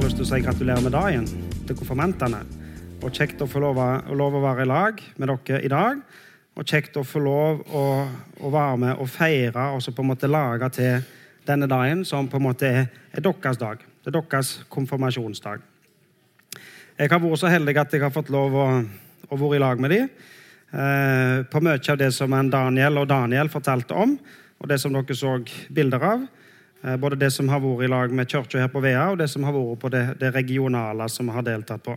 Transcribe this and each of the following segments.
har lyst til å si gratulerer med dagen til konfirmantene. Og kjekt å få lov, å, være i lag med dere i dag. Og kjekt å få lov å, å være med og feire og så på en måte lage til denne dagen, som på en måte er, er deres dag. Det er deres konfirmasjonsdag. Jeg har vært så heldig at jeg har fått lov å, å være i lag med dem. Eh, på mye av det som Daniel og Daniel fortalte om, og det som dere så bilder av. Eh, både det som har vært i lag med kirka her på Vea, og det som har vært på det, det regionale som vi har deltatt på.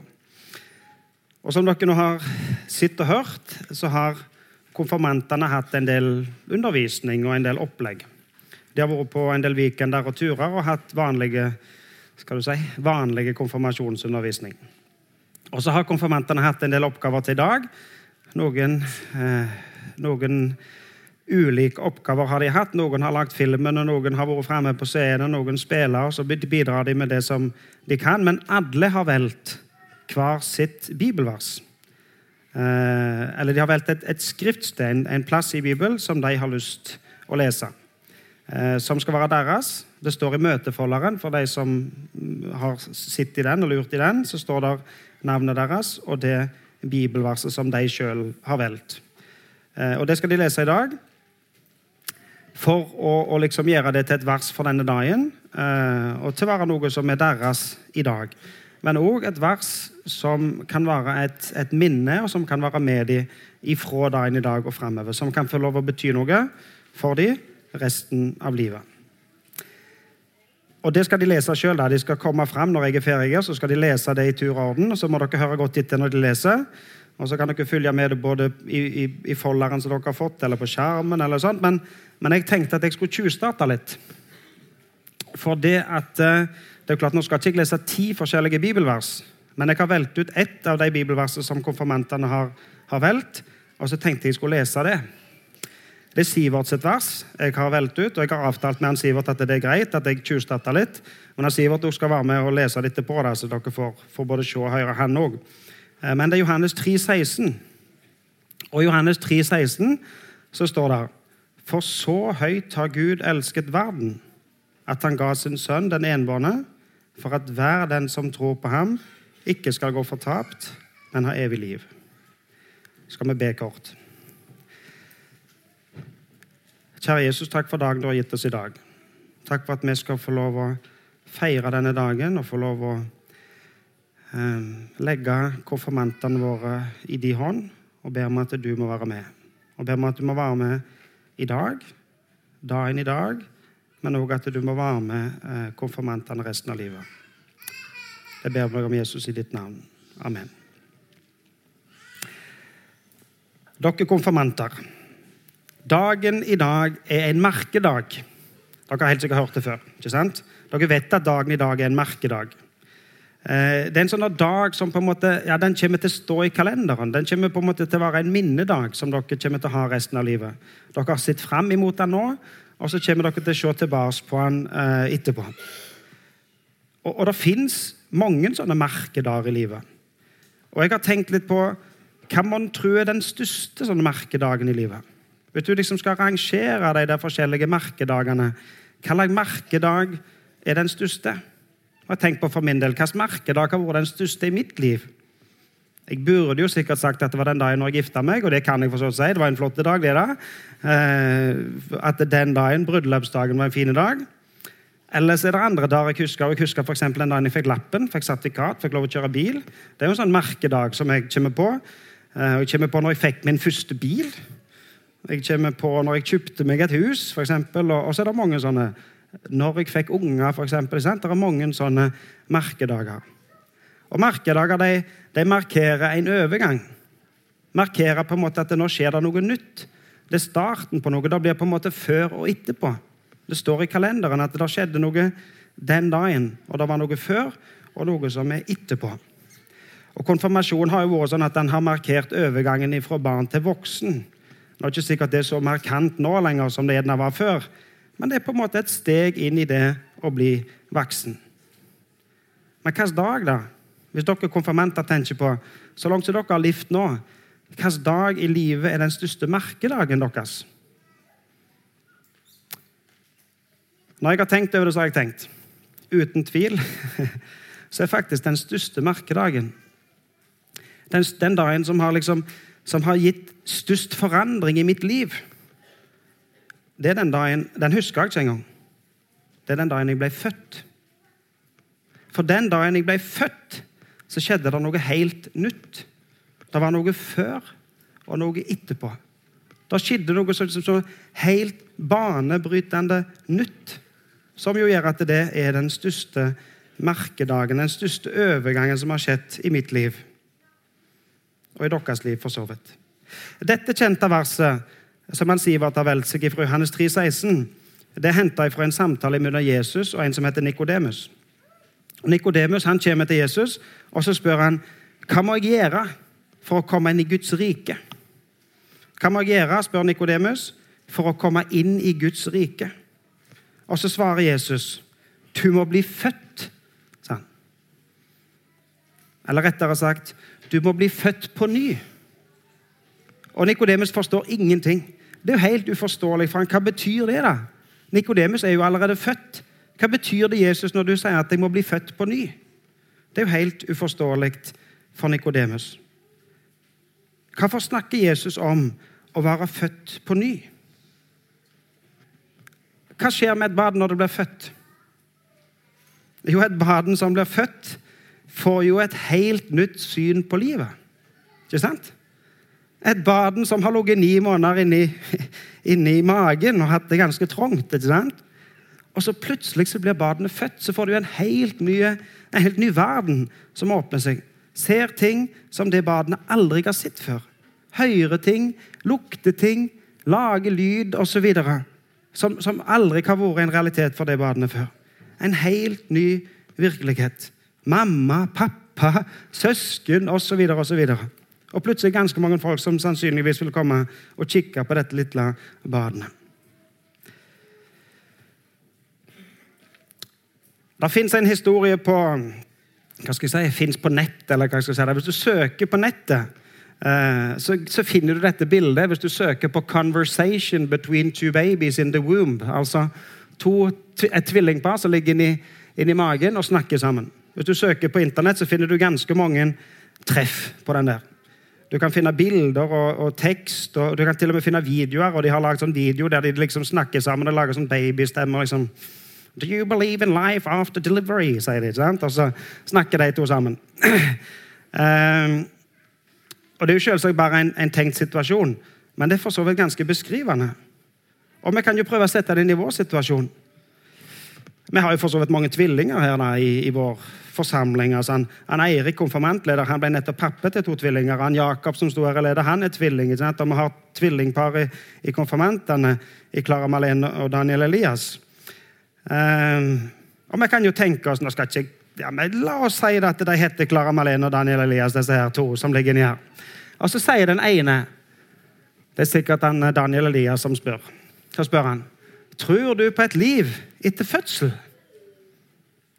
Og Som dere nå har sett og hørt, så har konfirmantene hatt en del undervisning og en del opplegg. De har vært på en del weekender og turer og hatt vanlige, si, vanlige konfirmasjonsundervisning. Og så har konfirmantene hatt en del oppgaver til i dag. Noen, eh, noen ulike oppgaver har de hatt. Noen har lagd filmen, og noen har vært fremme på scenen, noen spiller, og så bidrar de med det som de kan. Men alle har valgt hver sitt bibelvers. Eh, eller de har valgt et, et skriftsted, en, en plass i Bibelen, som de har lyst å lese. Eh, som skal være deres. Det står i møtefolderen for de som har sittet i den og lurt i den. Så står der navnet deres og det bibelverset som de sjøl har valgt. Eh, og Det skal de lese i dag for å, å liksom gjøre det til et vers for denne dagen. Eh, og til å være noe som er deres i dag. Men òg et vers som kan være et, et, minne, og som kan være med dem ifra dagen i dag og framover. Som kan få lov å bety noe for dem resten av livet. Og Det skal de lese sjøl. De skal komme fram når jeg er ferdig. Så skal de lese det i tur og orden. og Så må dere høre godt etter når de leser. Og så kan dere følge med det både i, i, i folderen som dere har fått, eller på skjermen. eller sånt. Men, men jeg tenkte at jeg skulle tjuvstarte litt. For det at eh, det er klart, Nå skal jeg ikke jeg lese ti forskjellige bibelvers, men jeg har valgt ut ett av de bibelversene som konfirmantene har, har valgt. Og så tenkte jeg skulle lese det. Det er Sivert sitt vers jeg har valgt ut, og jeg har avtalt med han Sivert at det er greit at jeg tjuvstarter litt. Men han Sivert skal være med og lese litt på det, så dere får, får både se og høre han òg. Eh, men det er Johannes 3, 16. Og i Johannes 3, 16 så står det For så høyt har Gud elsket verden, at han ga sin sønn den enbårne, for at hver den som tror på ham, ikke skal gå fortapt, men ha evig liv. Skal vi be kort. Kjære Jesus, takk for dagen du har gitt oss i dag. Takk for at vi skal få lov å feire denne dagen og få lov å legge konfirmantene våre i din hånd og ber om at du må være med. Og ber om at du må være med i dag, dagen i dag, men òg at du må være med eh, konfirmantene resten av livet. Jeg ber meg om Jesus i ditt navn. Amen. Dere konfirmanter. Dagen i dag er en merkedag. Dere har helt sikkert hørt det før. ikke sant? Dere vet at dagen i dag er en merkedag. Eh, det er en sånn dag som på en måte, ja, den kommer til å stå i kalenderen. Den kommer på en måte til å være en minnedag som dere kommer til å ha resten av livet. Dere har sett fram imot den nå, og så kommer dere til å se tilbake på den eh, etterpå. Og, og det fins mange sånne merkedager i livet. Og jeg har tenkt litt på hva man tror er den største sånne merkedagen i livet. Hvis du liksom skal rangere de der forskjellige merkedagene, hvilken merkedag er den største? Og tenk på for min del, Hvilket merkedag har vært den største i mitt liv? Jeg burde jo sikkert sagt at det var den dagen når jeg gifta meg, og det kan jeg for så si. Det var en flott dag, det da. Eh, at den dagen, bryllupsdagen, var en fin dag. Ellers er det andre dager jeg husker. Jeg husker f.eks. den dagen jeg fikk lappen, fikk sertifikat, fikk lov å kjøre bil. Det er jo en sånn merkedag som jeg kommer på. Eh, jeg kommer på når jeg fikk min første bil. Jeg kommer på når jeg kjøpte meg et hus, for eksempel, og så er det mange sånne Når jeg fikk unger, eksempel, Det er mange sånne merkedager. Og Merkedager de, de markerer en overgang. Markerer på en måte at nå skjer det noe nytt. Det er starten på noe. Det blir på en måte før og etterpå. Det står i kalenderen at det skjedde noe den dagen. Og det var noe før og noe som er etterpå. Og Konfirmasjon har jo vært sånn at den har markert overgangen fra barn til voksen. Det er ikke sikkert det er så markant nå lenger som det gjerne var før, men det er på en måte et steg inn i det å bli voksen. Men hvilken dag, da? Hvis dere konfirmanter tenker på så langt som dere har levd nå, hvilken dag i livet er den største merkedagen deres? Når jeg har tenkt over det, så har jeg tenkt. Uten tvil så er faktisk den største merkedagen. Den, den dagen som har, liksom, som har gitt størst forandring i mitt liv. Det er den dagen Den husker jeg ikke engang. Det er den dagen jeg ble født. For den dagen jeg ble født, så skjedde det noe helt nytt. Det var noe før og noe etterpå. Det skjedde noe som, som helt banebrytende nytt, som jo gjør at det er den største merkedagen, den største overgangen som har skjedd i mitt liv. Og i deres liv, for så vidt. Dette kjente verset, som han sier var valgt seg fra Johannes 3, 16, det er henta fra en samtale mellom Jesus og en som heter Nikodemus. Nikodemus kommer til Jesus og så spør han, hva må jeg gjøre for å komme inn i Guds rike? Hva må jeg gjøre, spør Nikodemus, for å komme inn i Guds rike? Og så svarer Jesus, du må bli født, sa han. Eller rettere sagt, du må bli født på ny. Og Nikodemus forstår ingenting. Det er jo helt uforståelig for han. Hva betyr det, da? Nikodemus er jo allerede født. Hva betyr det, Jesus, når du sier at jeg må bli født på ny? Det er jo helt uforståelig for Nikodemus. Hvorfor snakker Jesus om å være født på ny? Hva skjer med et barn når det blir født? Jo, et barn som blir født, får jo et helt nytt syn på livet. Ikke sant? Et barn som har ligget ni måneder inni, inni magen og hatt det ganske trangt. ikke sant? Og så plutselig så blir barnet født, så får du en helt, mye, en helt ny verden som åpner seg. Ser ting som det barnet aldri har sett før. Hører ting, lukter ting, lager lyd osv. Som, som aldri har vært en realitet for det barnet før. En helt ny virkelighet. Mamma, pappa, søsken osv. osv. Og plutselig ganske mange folk som sannsynligvis vil komme og kikke på dette lille barnet. Det fins en historie på hva skal jeg si, på nett, eller hva skal jeg si. Hvis du søker på nettet, eh, så, finner du dette bildet. Hvis du søker på 'conversation between two babies in the womb', altså to, et tvillingpar som ligger inni, inni magen og snakker sammen. Hvis du søker på Internett, så finner du ganske mange treff på den der. Du kan finne bilder og, og, tekst, og du kan til og med finne videoer. og De har laget sånn video der de liksom snakker sammen og lager sånn babystemmer. liksom Do you believe in life after delivery? sier de. Sant? Og så snakker de to sammen. um, og Det er jo selvsagt bare en, en, tenkt situasjon, men det er for så vidt ganske beskrivende. Og Vi kan jo prøve å sette det inn i vår situasjon. Vi har jo for så vidt mange tvillinger her da, i, i, vår forsamling. Altså, han, han Eirik, konfirmantleder, han ble nettopp pappa til to tvillinger. Han Jakob, som sto her og leder, han er tvilling. Og vi har tvillingpar i, i konfirmantene, i Klara Malene og Daniel Elias. Um, og vi kan jo tenke oss nå skal ikke, ja, men La oss si at de heter Klara Malene og Daniel Elias, disse her to som ligger inni her. Og så sier den ene Det er sikkert han eh, Daniel Elias som spør. Så spør han Tror du på et liv etter fødsel.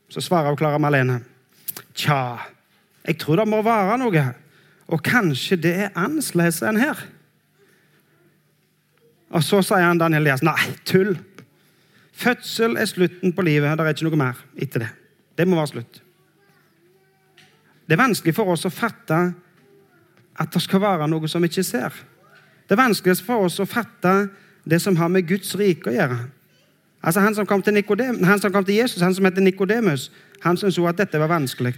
Så svarer hun Klara Malene. Tja, jeg tror det må være noe. Og kanskje det er annerledes enn her. Og så sier han Daniel Elias. Nei, tull. Fødsel er slutten på livet. Det er ikke noe mer etter det. Det må være slutt. Det er vanskelig for oss å fatte at det skal være noe som vi ikke ser. Det er vanskelig for oss å fatte det som har med Guds rike å gjøre. Altså Han som kom til, Nikodem, han som kom til Jesus, han som heter Nikodemus, han syntes at dette var vanskelig.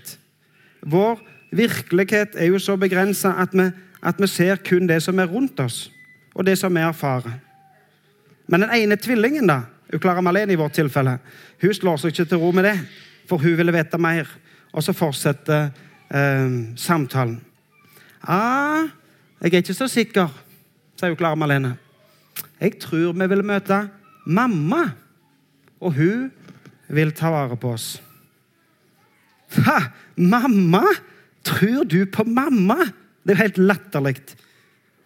Vår virkelighet er jo så begrensa at, at, vi ser kun det som er rundt oss, og det som vi erfarer. Men den ene tvillingen, da, Klara Malene i vårt tilfelle. Hun slår seg ikke til ro med det, for hun ville vite mer. Og så fortsetter eh, samtalen. ah, 'Jeg er ikke så sikker', sier Klara Malene. 'Jeg tror vi vil møte mamma, og hun vil ta vare på oss'. Ha! Mamma? Tror du på mamma? Det er jo helt latterlig.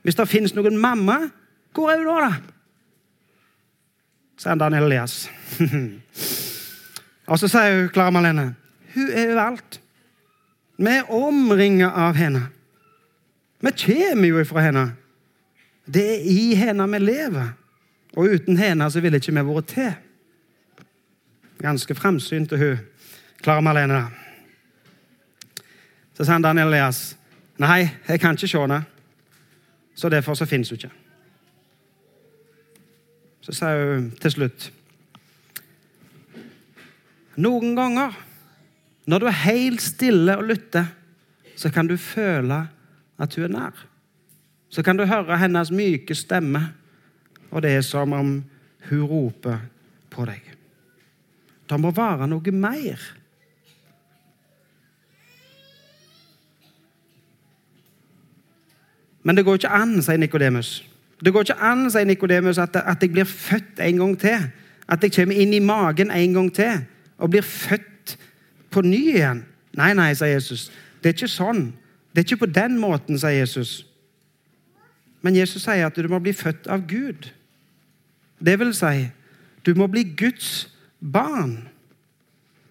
Hvis det finnes noen mamma, hvor er hun da? da? sier Daniel Elias. og så sier hun Klara Malene hun er overalt. Vi er omringet av henne. Vi kommer jo ifra henne. Det er i henne vi lever. Og uten henne så ville ikke vi vært til. Ganske framsynt hun Klara da. Så sa Daniel Elias nei, jeg kan ikke se henne, så derfor så finnes hun ikke. Så sa hun til slutt Noen ganger, når du er helt stille og lytter, så kan du føle at hun er nær. Så kan du høre hennes myke stemme, og det er som om hun roper på deg. Det må være noe mer. Men det går ikke an, sier Nikodemus. Det går ikke an, sier Nikodemus, at, at jeg blir født en gang til. At jeg kommer inn i magen en gang til og blir født på ny igjen. Nei, nei, sier Jesus. Det er ikke sånn. Det er ikke på den måten, sier Jesus. Men Jesus sier at du må bli født av Gud. Det vil si, du må bli Guds barn.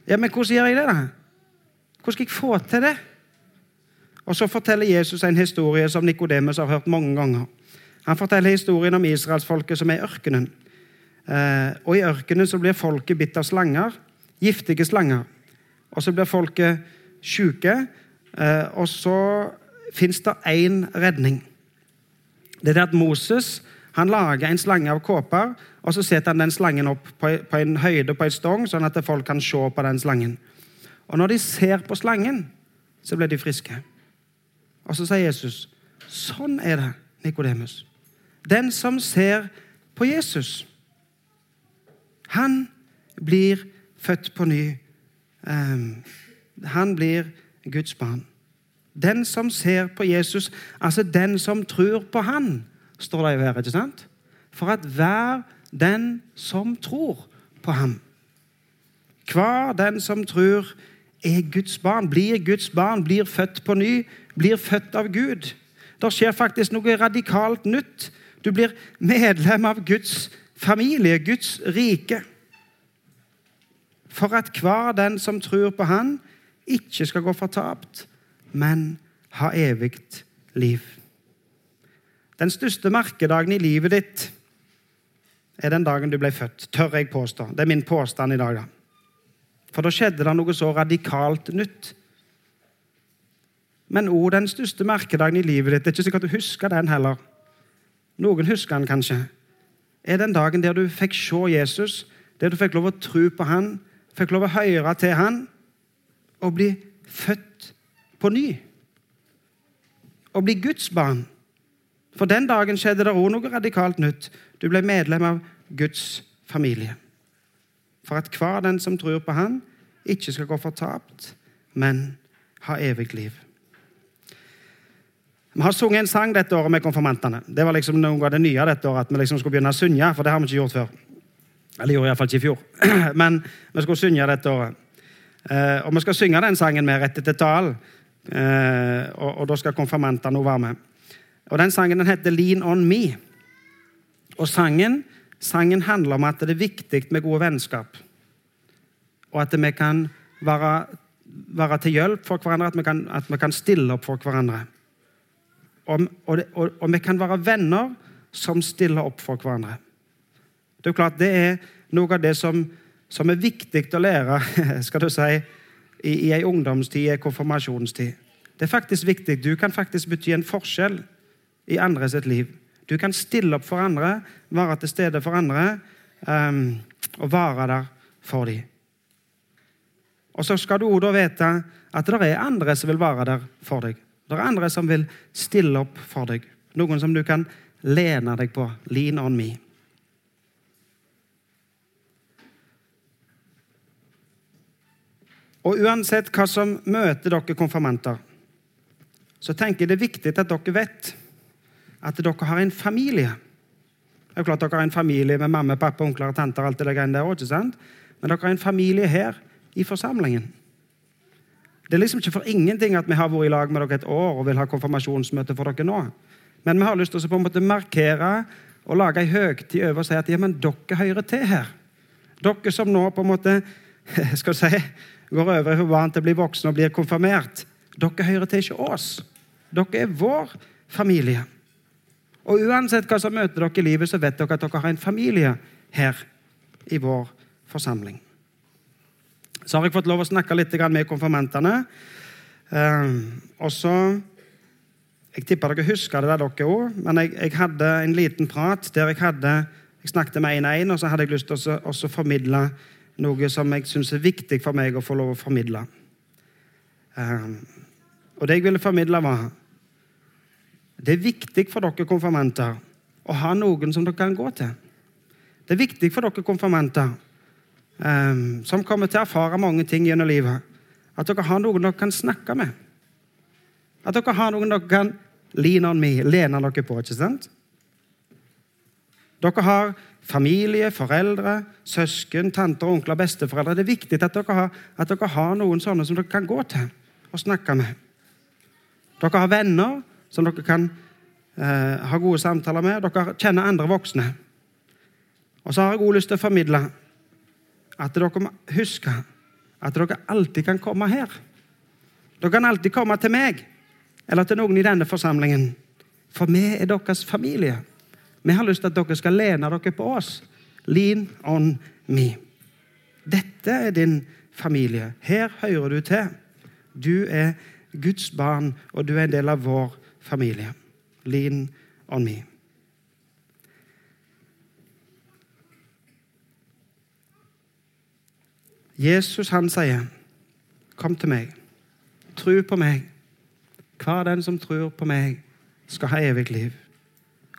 Ja, Men hvordan gjør jeg det, da? Hvordan skal jeg få til det? Og Så forteller Jesus en historie som Nikodemus har hørt mange ganger. Han forteller historien om israelsfolket som er i ørkenen. Eh, og I ørkenen så blir folket bitt av slanger, giftige slanger. Og så blir folket syke, eh, og så fins det én redning. Det er at Moses han lager en slange av kåper, og så setter han den slangen opp på, en høyde på en stong, sånn at folk kan se på den slangen. Og når de ser på slangen, så blir de friske. Og så sier Jesus, sånn er det, Nikodemus. Den som ser på Jesus, han blir født på ny. Um, han blir Guds barn. Den som ser på Jesus, altså den som tror på Han, står det jo her. ikke sant? For at hver den som tror på ham. Hver den som tror er Guds barn, blir Guds barn, blir født på ny, blir født av Gud. Det skjer faktisk noe radikalt nytt. Du blir medlem av Guds familie, Guds rike. For at hver den som tror på Han, ikke skal gå fortapt, men ha evig liv. Den største merkedagen i livet ditt er den dagen du ble født, tør jeg påstå. Det er min påstand i dag. da. For da skjedde det noe så radikalt nytt. Men òg den største merkedagen i livet ditt, det er ikke sikkert du husker den heller. Noen husker den kanskje. Er den dagen der du fikk se Jesus, der du fikk lov å tro på han, fikk lov å høre til han, og bli født på ny. Og bli Guds barn. For den dagen skjedde det òg noe radikalt nytt. Du ble medlem av Guds familie. For at hver den som tror på Han, ikke skal gå fortapt, men ha evig liv. Vi har sunget en sang dette året med konfirmantene. Det var liksom noe av det nye dette året, at vi liksom skulle begynne å synge, for det har vi ikke gjort før. Eller gjorde iallfall ikke i fjor. Men vi skulle synge dette året. Eh, og vi skal synge den sangen med rett til talen. Eh, og, og, da skal konfirmantene være med. Og Den sangen den heter 'Lean on Me'. Og sangen, sangen handler om at det er viktig med gode vennskap. Og at vi kan være, være til hjelp for hverandre, at vi kan, at vi kan stille opp for hverandre. Og, og, og, vi kan være venner som stiller opp for hverandre. Det er klart, det er noe av det som, som er viktig å lære skal du si, i, i ei ungdomstid, i ei konfirmasjonstid. Det er faktisk viktig. Du kan faktisk bety en forskjell i andre sitt liv. Du kan stille opp for andre, være til stede for andre um, og være der for dem. Og så skal du da vite at det er andre som vil være der for deg. Det er andre som vil stille opp for deg. Noen som du kan lene deg på. Lean on me. Og uansett hva som møter dere konfirmanter, så tenker jeg det er viktig at dere vet at dere har en familie. Det er klart Dere har en familie med mamma, pappa, onkler og tanter. alt det der der også, ikke sant? Men dere har en familie her i forsamlingen. Det er liksom ikke for ingenting at vi har vært i lag med dere et år og vil ha konfirmasjonsmøte for dere nå. Men vi har lyst til å på en måte markere og lage en høgtid over og si at ja, men dere hører til her. Dere som nå på en måte skal si, går over fra barn til å bli voksne og blir konfirmert. Dere hører til ikke oss. Dere er vår familie. Og uansett hva som møter dere i livet, så vet dere at dere har en familie her i vår forsamling. Så har jeg fått lov å snakke litt med konfirmantene. Eh, og så Jeg tipper dere husker det der dere òg, men jeg, jeg, hadde en liten prat der jeg hadde jeg snakket med én-én, og så hadde jeg lyst til å formidle noe som jeg syns er viktig for meg å få lov å formidle. Um, og det jeg ville formidle, var Det er viktig for dere konfirmanter å ha noen som dere kan gå til. Det er viktig for dere konfirmanter um, som kommer til å erfare mange ting gjennom livet, at dere har noen dere kan snakke med. At dere har noen dere kan lean on me, lene dere på. ikke sant? Dere har familie, foreldre, søsken, tanter, onkler, besteforeldre. Det er viktig at dere, har, at dere har noen sånne som dere kan gå til og snakke med. Dere har venner som dere kan eh, ha gode samtaler med. Dere kjenner andre voksne. Og så har jeg også lyst til å formidle at dere må huske at dere alltid kan komme her. Dere kan alltid komme til meg eller til noen i denne forsamlingen. For vi er deres familie. Vi har lyst til at dere skal lene dere på oss. Lean on me. Dette er din familie. Her hører du til. Du er Guds barn, og du er en del av vår familie. Lean on me. Jesus han sier, 'Kom til meg. Tro på meg.' Hver den som tror på meg, skal ha evig liv.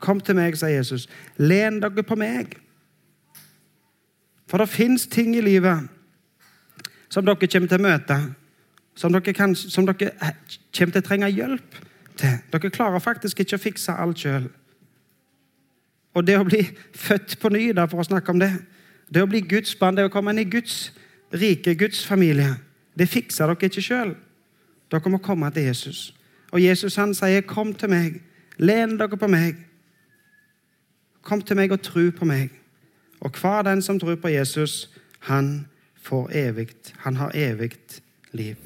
Kom til meg, sier Jesus. Len dere på meg. For det fins ting i livet som dere kommer til å møte, som dere, kan, som dere kommer til å trenge hjelp til. Dere klarer faktisk ikke å fikse alt sjøl. Og det å bli født på ny, da, for å snakke om det, det å bli Guds barn, det å komme inn i Guds rike, Guds familie, det fikser dere ikke sjøl. Dere må komme til Jesus. Og Jesus han sier, 'Kom til meg. Len dere på meg.' Kom til meg og tro på meg. Og hver den som tror på Jesus, han får evigt. Han har evigt liv.